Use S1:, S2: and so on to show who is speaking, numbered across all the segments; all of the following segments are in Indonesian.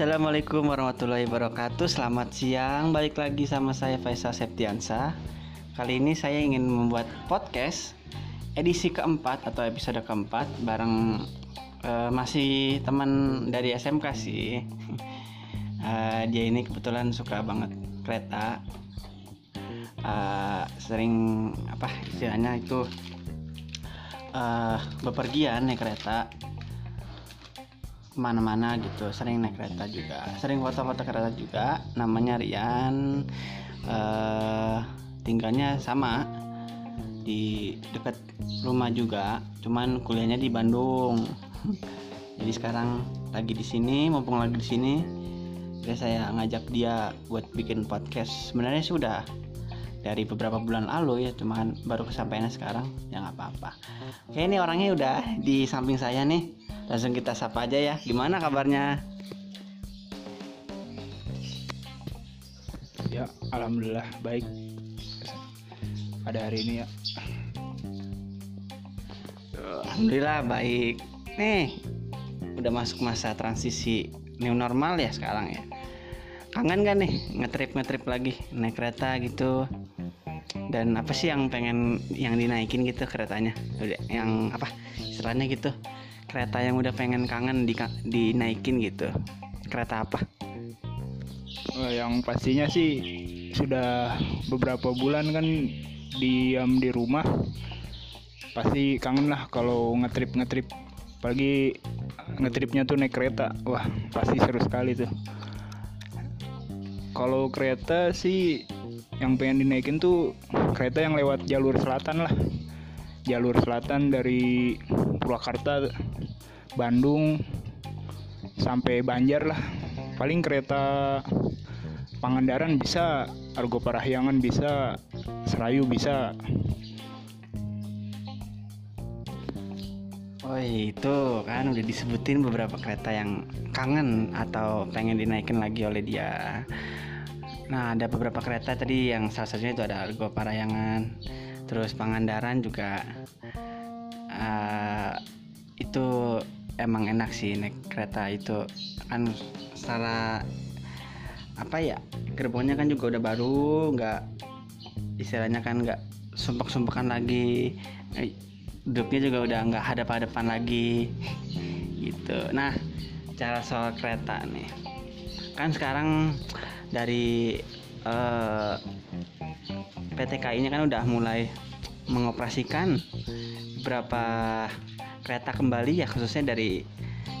S1: Assalamualaikum warahmatullahi wabarakatuh. Selamat siang. Balik lagi sama saya Faisal Septiansa. Kali ini saya ingin membuat podcast Edisi keempat atau episode keempat Bareng uh, masih teman dari SMK sih. Uh, Dia ini kebetulan suka banget kereta. Uh, Sering apa istilahnya itu uh, Bepergian naik kereta ke mana-mana gitu. Sering naik kereta juga. Sering foto-foto kereta juga. Namanya Rian. Uh, tinggalnya sama di dekat rumah juga. Cuman kuliahnya di Bandung. Jadi sekarang lagi di sini mumpung lagi di sini ya saya ngajak dia buat bikin podcast. Sebenarnya sudah dari beberapa bulan lalu ya cuman baru kesampaian sekarang ya nggak apa-apa. Oke ini orangnya udah di samping saya nih. Langsung kita sapa aja ya gimana kabarnya?
S2: Ya alhamdulillah baik. Pada hari ini ya.
S1: Alhamdulillah baik. Nih udah masuk masa transisi new normal ya sekarang ya kangen gak nih? Ngetrip ngetrip lagi naik kereta gitu. Dan apa sih yang pengen yang dinaikin gitu keretanya? Yang apa istilahnya gitu kereta yang udah pengen kangen di dinaikin gitu. Kereta apa?
S2: Oh, yang pastinya sih sudah beberapa bulan kan diam di rumah. Pasti kangen lah kalau ngetrip ngetrip apalagi ngetripnya tuh naik kereta. Wah pasti seru sekali tuh kalau kereta sih yang pengen dinaikin tuh kereta yang lewat jalur selatan lah. Jalur selatan dari Purwakarta Bandung sampai Banjar lah. Paling kereta Pangandaran bisa Argo Parahyangan bisa Serayu bisa.
S1: Oh itu kan udah disebutin beberapa kereta yang kangen atau pengen dinaikin lagi oleh dia Nah ada beberapa kereta tadi yang salah satunya itu ada Argo Parahyangan Terus Pangandaran juga. Uh, Itu emang enak sih naik kereta itu. Kan secara apa ya gerbongnya kan juga udah baru nggak istilahnya kan nggak sumpek-sumpekan lagi. Eh, duduknya juga udah nggak hadap-hadapan lagi gitu. Nah cara soal kereta nih. Kan sekarang dari uh, eh, PT KAI-nya kan udah mulai mengoperasikan beberapa kereta kembali ya khususnya dari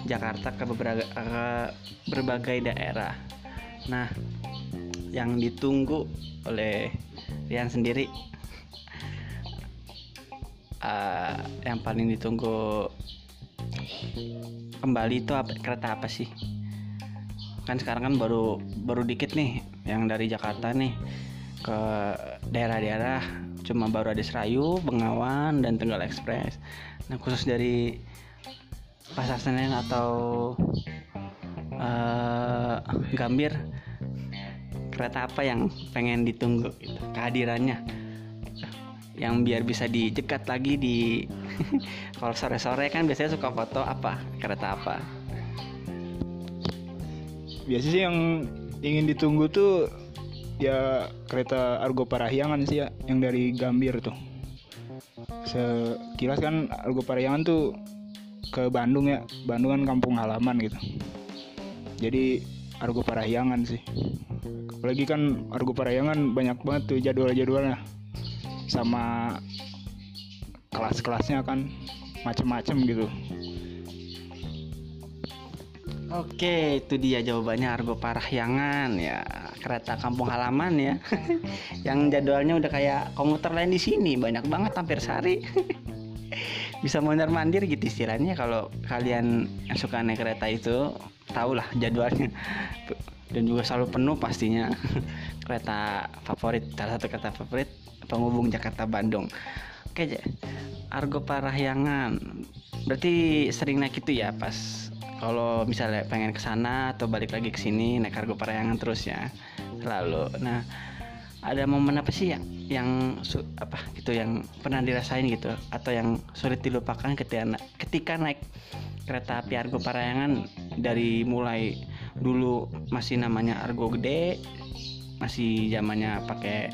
S1: Jakarta ke beberapa berbagai daerah. Nah, yang ditunggu oleh Rian sendiri uh, yang paling ditunggu kembali itu apa kereta apa sih? Kan sekarang kan baru baru dikit nih yang dari Jakarta nih. Ke daerah-daerah cuma baru ada Serayu, Bengawan dan Tenggal Express. Nah khusus dari pasar Senen atau uh, Gambir kereta apa yang pengen ditunggu gitu, kehadirannya? Yang biar bisa dijekat lagi di kalau sore-sore kan biasanya suka foto apa kereta apa
S2: biasanya sih yang ingin ditunggu tuh ya kereta Argo Parahyangan sih ya yang dari Gambir tuh. Sekilas kan Argo Parahyangan tuh ke Bandung ya Bandung kan kampung halaman gitu. Jadi Argo Parahyangan sih. Apalagi kan Argo Parahyangan banyak banget tuh jadwal-jadwalnya. Sama kelas-kelasnya kan macem-macem gitu
S1: Oke, itu dia jawabannya Argo Parahyangan ya, kereta kampung halaman ya. yang jadwalnya udah kayak komuter lain di sini, banyak banget hampir sehari. Bisa mondar mandir gitu istilahnya kalau kalian yang suka naik kereta itu tahulah jadwalnya. Dan juga selalu penuh pastinya. kereta favorit, salah satu kereta favorit penghubung Jakarta Bandung. Oke, Argo Parahyangan. Berarti sering naik itu ya pas kalau misalnya pengen ke sana atau balik lagi ke sini naik kargo parayangan terus ya selalu. Nah ada momen apa sih yang yang su, apa gitu yang pernah dirasain gitu atau yang sulit dilupakan ketika ketika naik kereta api Argo Parayangan dari mulai dulu masih namanya Argo Gede masih zamannya pakai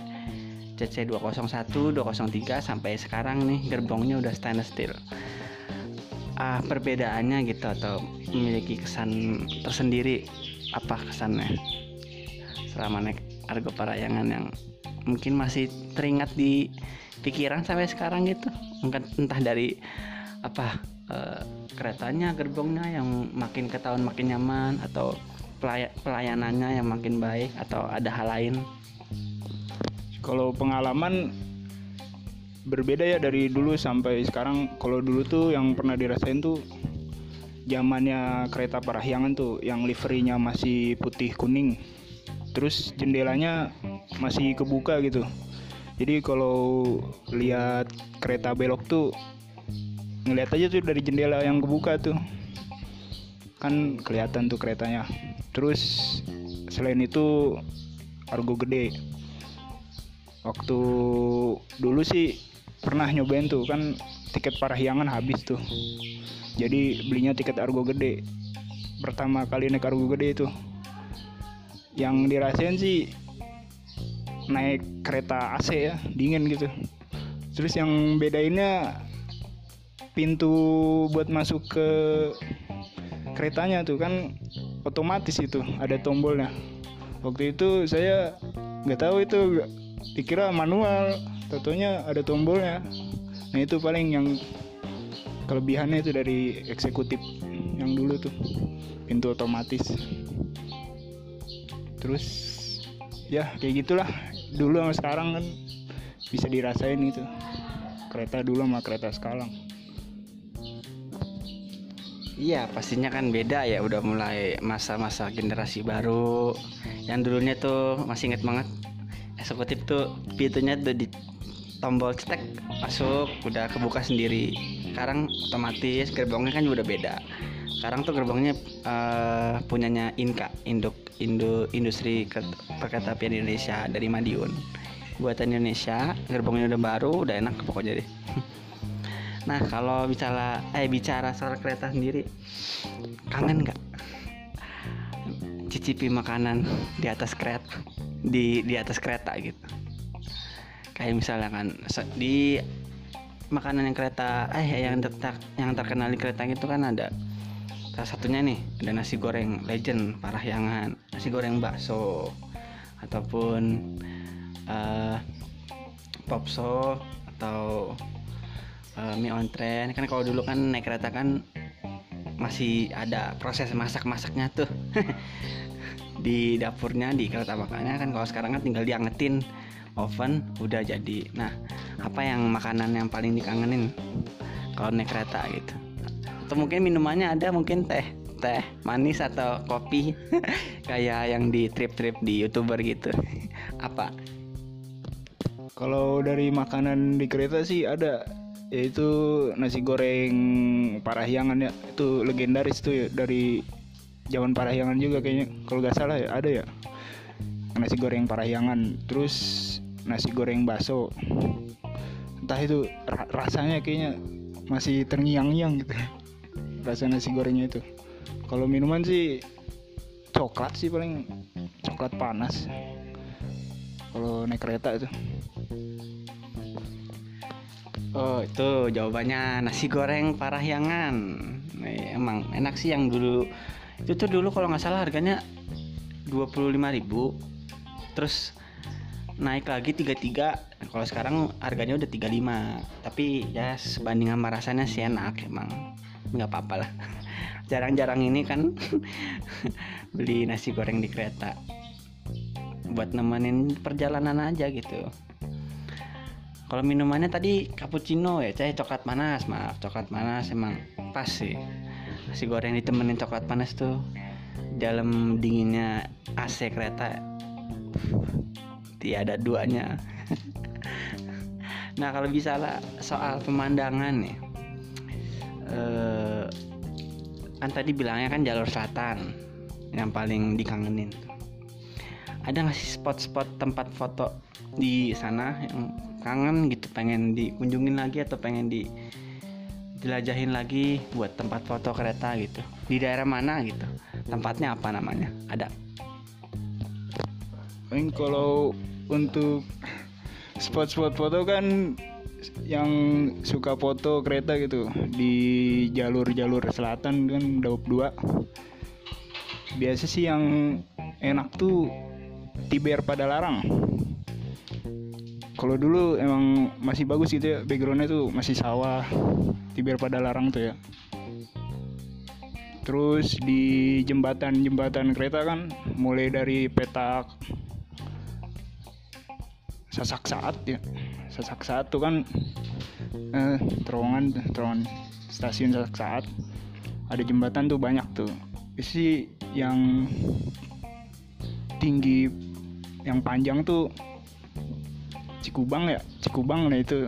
S1: CC 201 203 sampai sekarang nih gerbongnya udah stainless steel ah perbedaannya gitu atau memiliki kesan tersendiri? Apa kesannya? Selama naik Argo Parayangan yang mungkin masih teringat di pikiran sampai sekarang gitu. Mungkin entah dari apa eh, keretanya gerbongnya yang makin ke tahun makin nyaman atau pelay- pelayanannya yang makin baik atau ada hal lain?
S2: Kalau pengalaman berbeda ya dari dulu sampai sekarang. Kalau dulu tuh yang pernah dirasain tuh zamannya kereta Parahyangan tuh yang liverinya masih putih kuning. Terus jendelanya masih kebuka gitu. Jadi kalau lihat kereta belok tuh ngeliat aja tuh dari jendela yang kebuka tuh. Kan kelihatan tuh keretanya. Terus selain itu argo gede waktu dulu sih pernah nyobain tuh kan tiket parahyangan habis tuh. Jadi belinya tiket argo gede. Pertama kali naik argo gede itu. Yang dirasain sih naik kereta AC ya dingin gitu. Terus yang bedainnya pintu buat masuk ke keretanya tuh kan otomatis itu ada tombolnya. Waktu itu saya nggak tahu itu dikira manual tentunya ada tombolnya. Nah itu paling yang kelebihannya itu dari eksekutif yang dulu tuh. Pintu otomatis. Terus ya kayak gitulah. Dulu sama sekarang kan bisa dirasain itu. Kereta dulu sama kereta sekarang.
S1: Iya pastinya kan beda ya. Udah mulai masa-masa generasi baru. Yang dulunya tuh masih inget banget eksekutif tuh pintunya tuh di tombol cetek masuk udah kebuka sendiri. Sekarang otomatis gerbongnya kan udah beda. Sekarang tuh gerbongnya eh, punyanya Inka Induk Indo Industri Ker- Perkereta Apian Indonesia dari Madiun. Buatan Indonesia gerbongnya udah baru udah enak pokoknya deh. Nah kalau bicara eh bicara soal kereta sendiri kangen nggak? Cicipi makanan di atas kereta di di atas kereta gitu kayak misalnya kan di makanan yang kereta eh yang ter, yang terkenal di kereta itu kan ada salah satunya nih ada nasi goreng legend parahyangan nasi goreng bakso ataupun eh popso atau eh, mie ontren kan kalau dulu kan naik kereta kan masih ada proses masak-masaknya tuh. Di dapurnya di kereta makannya kan kalau sekarang kan tinggal diangetin oven udah jadi. Nah apa yang makanan yang paling dikangenin kalau naik kereta gitu? Atau mungkin minumannya ada mungkin teh teh manis atau kopi. Kayak yang di trip-trip di youtuber gitu. Apa?
S2: Kalau dari makanan di kereta sih ada yaitu nasi goreng Parahyangan ya. Itu legendaris tuh ya dari zaman Parahyangan juga kayaknya. Kalau nggak salah ya ada ya. Nasi goreng Parahyangan. Terus nasi goreng bakso. Entah itu ra- rasanya kayaknya masih terngiang-ngiang gitu. Rasa nasi gorengnya itu. Kalau minuman sih coklat sih paling. Coklat panas. Kalau naik kereta itu.
S1: Oh itu jawabannya nasi goreng parahyangan. Nih, Emang enak sih yang dulu. Itu tuh dulu kalau nggak salah harganya 25.000 Terus naik lagi 33 Kalau sekarang harganya udah 35 Tapi ya sebanding sama rasanya sih enak emang. Nggak apa-apa lah. Jarang-jarang ini kan Beli nasi goreng di kereta. Buat nemenin perjalanan aja gitu. Kalau minumannya tadi cappuccino ya, cah coklat panas, maaf coklat panas emang pas sih. Nasi goreng ditemenin coklat panas tuh dalam dinginnya AC kereta tiada duanya. nah kalau bisa lah soal pemandangan nih, eh, kan tadi bilangnya kan jalur selatan yang paling dikangenin. Ada nggak sih spot-spot tempat foto di sana yang kangen gitu pengen dikunjungin lagi atau pengen di jelajahin lagi buat tempat foto kereta gitu? Di daerah mana gitu? Tempatnya apa namanya? Ada?
S2: Paling kalau untuk spot-spot foto kan yang suka foto kereta gitu di jalur-jalur selatan kan daup dua. Biasa sih yang enak tuh Tiber pada larang kalau dulu emang masih bagus gitu ya backgroundnya tuh masih sawah Tiber pada larang tuh ya. Terus di jembatan-jembatan kereta kan mulai dari petak sasak saat ya. Sasak saat tuh kan eh, terowongan terowongan stasiun sasak saat. Ada jembatan tuh banyak tuh. Sih yang tinggi yang panjang tuh Cikubang ya? Cikubang nah itu.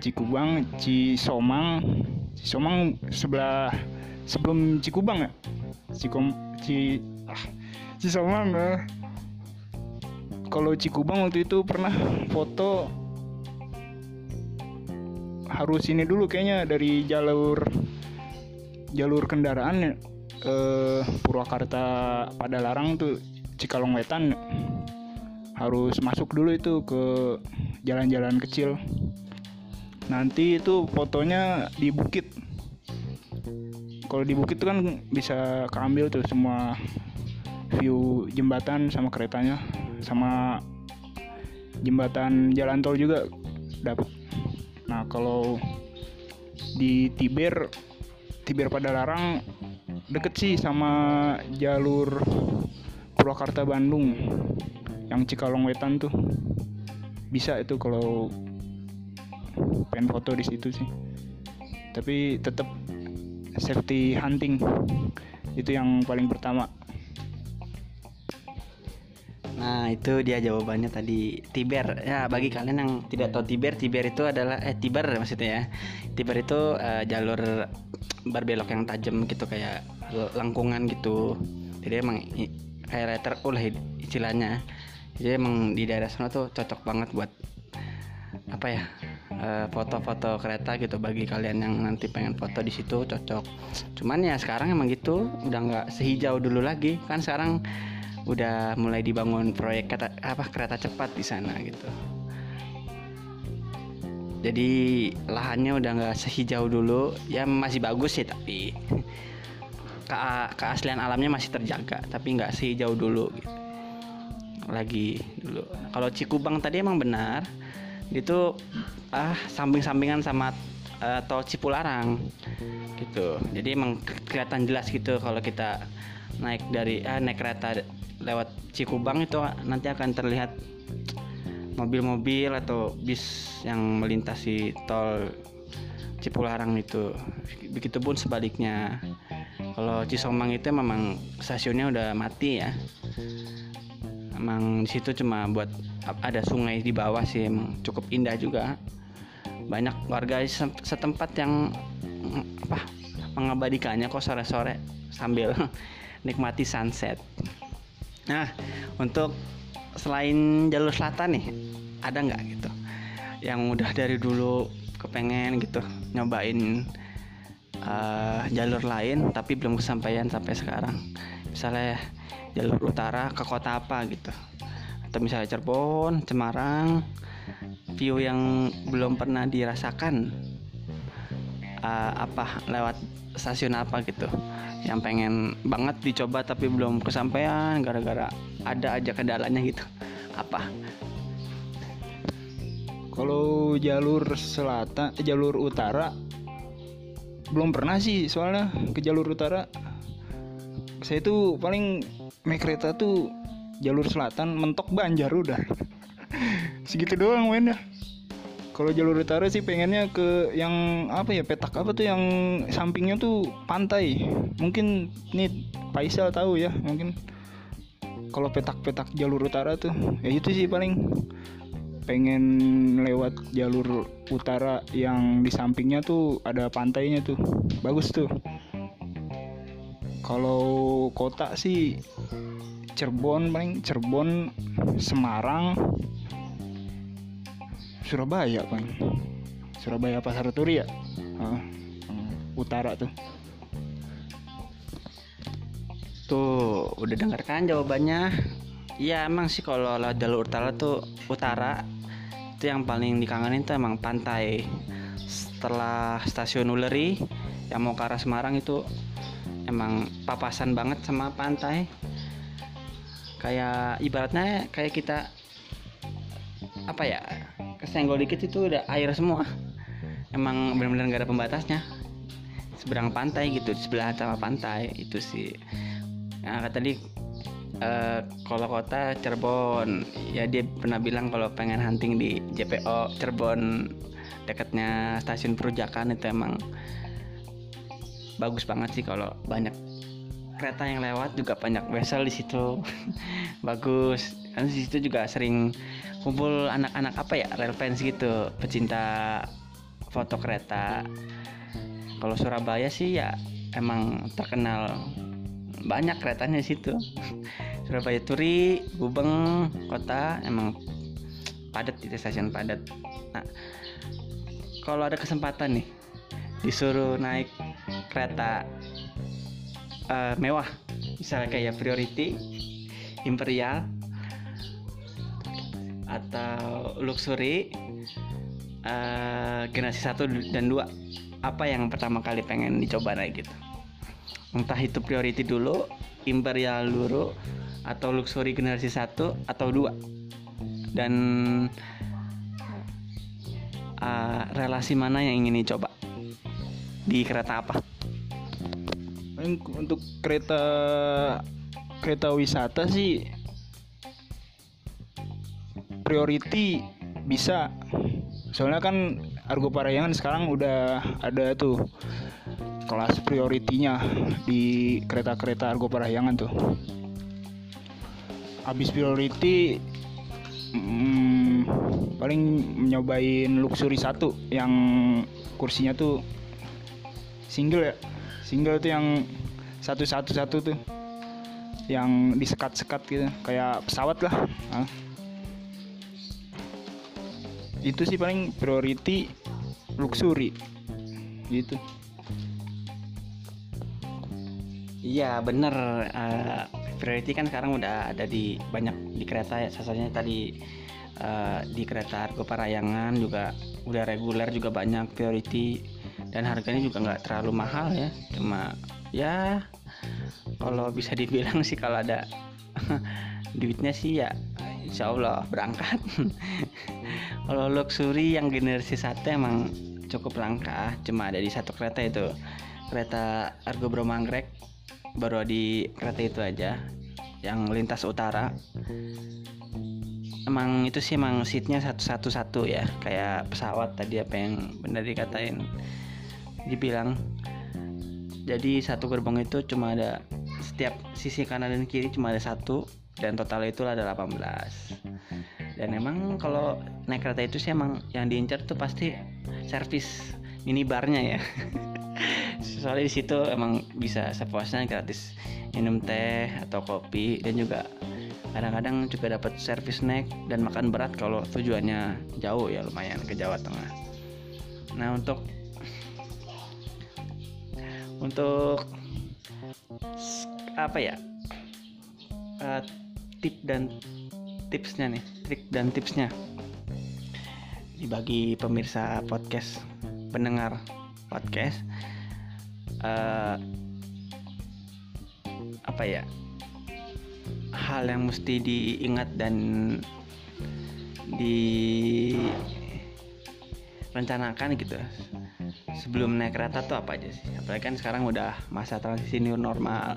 S2: Cikubang Cisomang. Cisomang sebelah sebelum Cikubang ya? Cikom Ci ah Cisomang eh. Kalau Cikubang waktu itu pernah foto harus ini dulu kayaknya dari jalur jalur kendaraan eh, Purwakarta pada Larang tuh Cikalong Wetan. Harus masuk dulu itu ke jalan-jalan kecil. Nanti itu fotonya di bukit. Kalau di bukit tuh kan bisa keambil tuh semua view jembatan sama keretanya sama jembatan jalan tol juga dapat nah kalau di Tiber Tiber pada Larang deket sih sama jalur Purwakarta Bandung yang Cikalong Wetan tuh. Bisa itu kalau pengen foto di situ sih. Tapi tetap safety hunting itu yang paling pertama
S1: Nah itu dia jawabannya tadi Tiber. Ya bagi kalian yang tidak tahu Tiber Tiber itu adalah eh Tiber maksudnya ya. Tiber itu eh, jalur berbelok yang tajam gitu kayak lengkungan gitu. Jadi emang kayak letter U lah istilahnya. Jadi emang di daerah sana tuh cocok banget buat apa ya eh, foto-foto kereta gitu. Bagi kalian yang nanti pengen foto di situ cocok. Cuman ya sekarang emang gitu udah nggak sehijau dulu lagi. Kan sekarang udah mulai dibangun proyek kata, apa kereta cepat di sana gitu. Jadi lahannya udah nggak sehijau dulu ya masih bagus sih tapi ke- keaslian alamnya masih terjaga tapi nggak sehijau dulu gitu. Lagi dulu. Kalau Cikubang tadi emang benar itu ah samping-sampingan sama eh, tol Cipularang gitu. Jadi emang ke- kelihatan jelas gitu kalau kita naik dari ah, naik kereta lewat Cikubang itu nanti akan terlihat mobil-mobil atau bis yang melintasi tol Cipularang itu. Begitupun sebaliknya. Kalau Cisomang itu memang stasiunnya udah mati ya. Emang di situ cuma buat ada sungai di bawah sih emang cukup indah juga. Banyak warga setempat yang apa mengabadikannya kok sore-sore sambil nikmati sunset nah untuk selain jalur selatan nih ada nggak gitu? Yang udah dari dulu kepengen gitu nyobain eh, jalur lain tapi belum kesampaian sampai sekarang. Misalnya jalur utara ke kota apa gitu? Atau misalnya Cirebon, Semarang view yang belum pernah dirasakan eh, apa lewat stasiun apa gitu yang pengen banget dicoba tapi belum kesampaian gara-gara ada aja kendalanya gitu apa
S2: Kalau jalur selatan, eh, jalur utara belum pernah sih soalnya ke jalur utara. Saya tuh paling naik kereta tuh jalur selatan mentok Banjar udah. Segitu doang mainnya. Kalau jalur utara sih pengennya ke yang apa ya petak apa tuh yang sampingnya tuh pantai. Mungkin nih Faisal tahu ya mungkin. Kalau petak-petak jalur utara tuh ya itu sih paling. Pengen lewat jalur utara yang di sampingnya tuh ada pantainya tuh. Bagus tuh. Kalau kota sih Cirebon paling Cirebon Semarang Surabaya paling Surabaya Pasar Turi ya yang utara tuh
S1: Tuh, udah denger kan jawabannya? Iya emang sih kalau jalur utara tuh utara itu yang paling dikangenin tuh emang pantai. Setelah stasiun Uleri yang mau ke arah Semarang itu emang papasan banget sama pantai. Kayak ibaratnya kayak kita apa ya kesenggol dikit itu udah air semua. Emang benar-benar gak ada pembatasnya. Seberang pantai gitu, di sebelah sama pantai itu sih nah tadi uh, kalau kota Cirebon ya dia pernah bilang kalau pengen hunting di JPO Cirebon dekatnya stasiun Perujakan itu emang bagus banget sih kalau banyak kereta yang lewat juga banyak vessel di situ bagus kan di situ juga sering kumpul anak-anak apa ya rail fans gitu pecinta foto kereta. Kalau Surabaya sih ya emang terkenal banyak keretanya di situ. Surabaya Turi Gubeng kota emang padat itu stasiun padat. Nah kalau ada kesempatan nih disuruh naik kereta uh, mewah misalnya kayak priority imperial atau luxury uh, generasi satu dan dua apa yang pertama kali pengen dicoba naik gitu? Entah itu priority dulu imperial dulu atau luxury generasi satu atau dua. Dan uh, relasi mana yang ingin dicoba? Di kereta apa?
S2: Untuk kereta kereta wisata sih priority bisa. Soalnya kan Argo Parayangan sekarang udah ada tuh kelas prioritinya di kereta-kereta Argo Parahyangan tuh. Habis priority hmm, paling nyobain luxury satu yang kursinya tuh single ya. Single tuh yang satu satu satu tuh. Yang disekat-sekat gitu kayak pesawat lah. Nah. Itu sih paling priority luxury. Gitu.
S1: Iya bener. Uh, Priority kan sekarang udah ada di banyak di kereta ya. Sasanya tadi uh, di kereta Argo Parayangan juga udah reguler juga banyak Priority. Dan harganya juga nggak terlalu mahal ya. Cuma ya kalau bisa dibilang sih kalau ada duitnya sih ya insya Allah berangkat kalau luxury yang generasi satu emang cukup langka cuma ada di satu kereta itu. Kereta Argo Bromanggrek baru di kereta itu aja yang lintas utara. Emang itu sih emang seatnya satu satu satu ya kayak pesawat tadi apa yang benar dikatain dibilang. Jadi satu gerbong itu cuma ada setiap sisi kanan dan kiri cuma ada satu dan total itu ada 18 dan emang kalau naik kereta itu sih emang yang diincar tuh pasti servis minibarnya ya. Soalnya di situ emang bisa sepuasnya gratis minum teh atau kopi. Dan juga kadang-kadang juga dapat servis snack dan makan berat kalau tujuannya jauh ya lumayan ke Jawa Tengah. Nah untuk untuk apa ya? Uh, tip dan tipsnya nih trik dan tipsnya dibagi pemirsa podcast pendengar podcast. Uh, apa ya? Hal yang mesti diingat dan direncanakan gitu. Sebelum naik kereta tuh apa aja sih? Apalagi kan sekarang udah masa transisi new normal.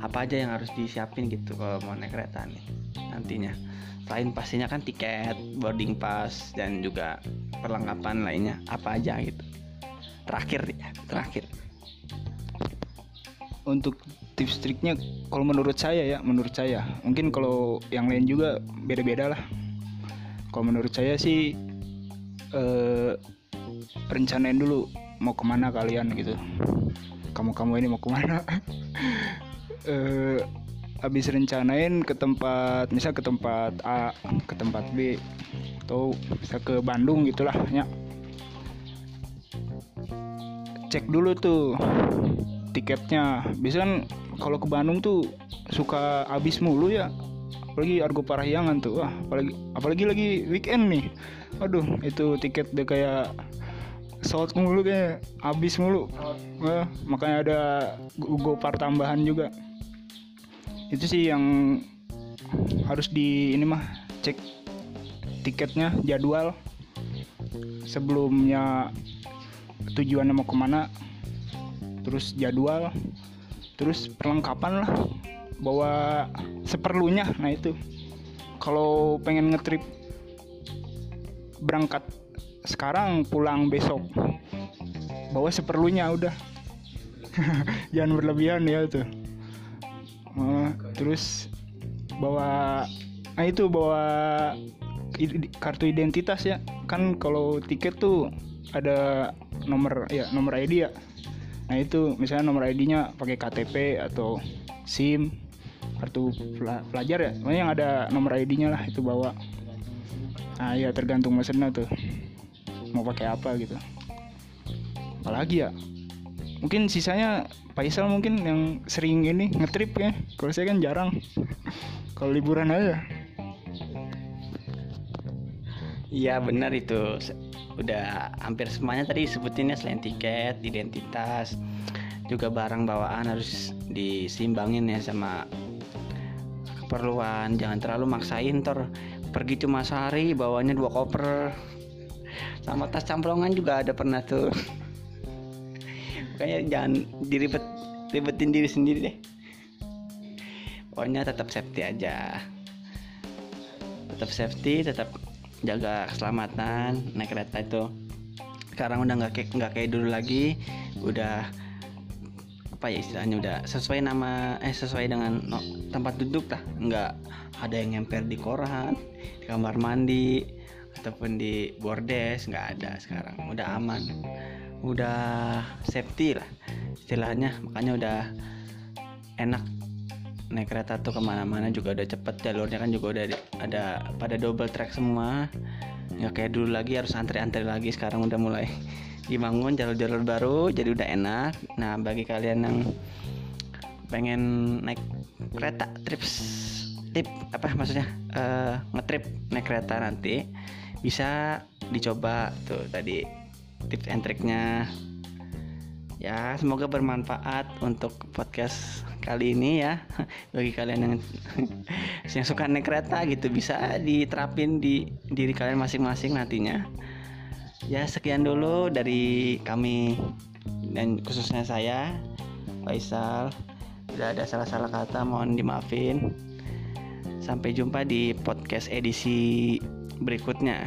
S1: Apa aja yang harus disiapin gitu kalau mau naik kereta nih nantinya selain pastinya kan tiket boarding pass dan juga perlengkapan lainnya apa aja gitu. Terakhir ya terakhir.
S2: Untuk tips triknya kalau menurut saya ya menurut saya mungkin kalau yang lain juga beda-beda lah. Kalau menurut saya sih eh, rencanain dulu mau ke mana kalian gitu. Kamu-kamu ini mau ke mana? Eh, habis rencanain ke tempat misal ke tempat A ke tempat B atau bisa ke Bandung gitulah ya. Cek dulu tuh tiketnya. Bisa kan kalau ke Bandung tuh suka habis mulu ya. Apalagi Argo Parahyangan tuh wah apalagi apalagi lagi weekend nih. Aduh itu tiket udah kayak sold mulu kayak habis mulu. Wah, makanya ada go- gopar tambahan juga itu sih yang harus di ini mah cek tiketnya jadwal. Sebelumnya tujuannya mau ke mana terus jadwal terus perlengkapan lah bawa seperlunya. Nah itu. Kalau pengen ngetrip berangkat sekarang pulang besok bawa seperlunya udah. Jangan berlebihan ya tuh Eh, terus bawa nah itu bawa kartu identitas ya. Kan kalau tiket tuh ada nomor ya nomor ID ya. Nah itu misalnya nomor ID-nya pakai KTP atau SIM kartu pela- pelajar ya. Pokoknya yang ada nomor ID-nya lah itu bawa. Nah ya tergantung mesennya tuh mau pakai apa gitu. Apalagi ya mungkin sisanya Faisal mungkin yang sering ini ngetrip ya. Kalau saya kan jarang. Kalau liburan aja.
S1: Iya benar itu. Udah hampir semuanya tadi sebutinnya selain tiket, identitas, juga barang bawaan harus disimbangin ya sama keperluan. Jangan terlalu maksain tor. Pergi cuma sehari bawanya dua koper. Sama tas camplongan juga ada pernah tuh. Makanya jangan diribet ribetin diri sendiri deh. Pokoknya tetap safety aja. Tetap safety tetap jaga keselamatan. Naik kereta itu sekarang udah nggak kayak nggak kayak dulu lagi. Udah apa ya istilahnya udah sesuai nama eh sesuai dengan no- tempat duduk lah. Nggak ada yang ngemper di koran di kamar mandi ataupun di bordes. Nggak ada sekarang. Udah aman udah safety lah istilahnya. Makanya udah enak naik kereta tuh ke mana-mana juga udah cepet jalurnya kan juga udah ada pada double track semua. Nggak kayak dulu lagi harus antri-antri lagi sekarang udah mulai dibangun jalur-jalur baru jadi udah enak. Nah bagi kalian yang pengen naik kereta trips tip apa maksudnya? Eh, ngetrip naik kereta nanti bisa dicoba tuh tadi tips and triknya ya semoga bermanfaat untuk podcast kali ini ya. Bagi kalian yang yang suka naik kereta gitu bisa diterapin di diri kalian masing-masing nantinya. Ya sekian dulu dari kami dan khususnya saya Faisal. Tidak ada salah-salah kata mohon dimaafin. Sampai jumpa di podcast edisi berikutnya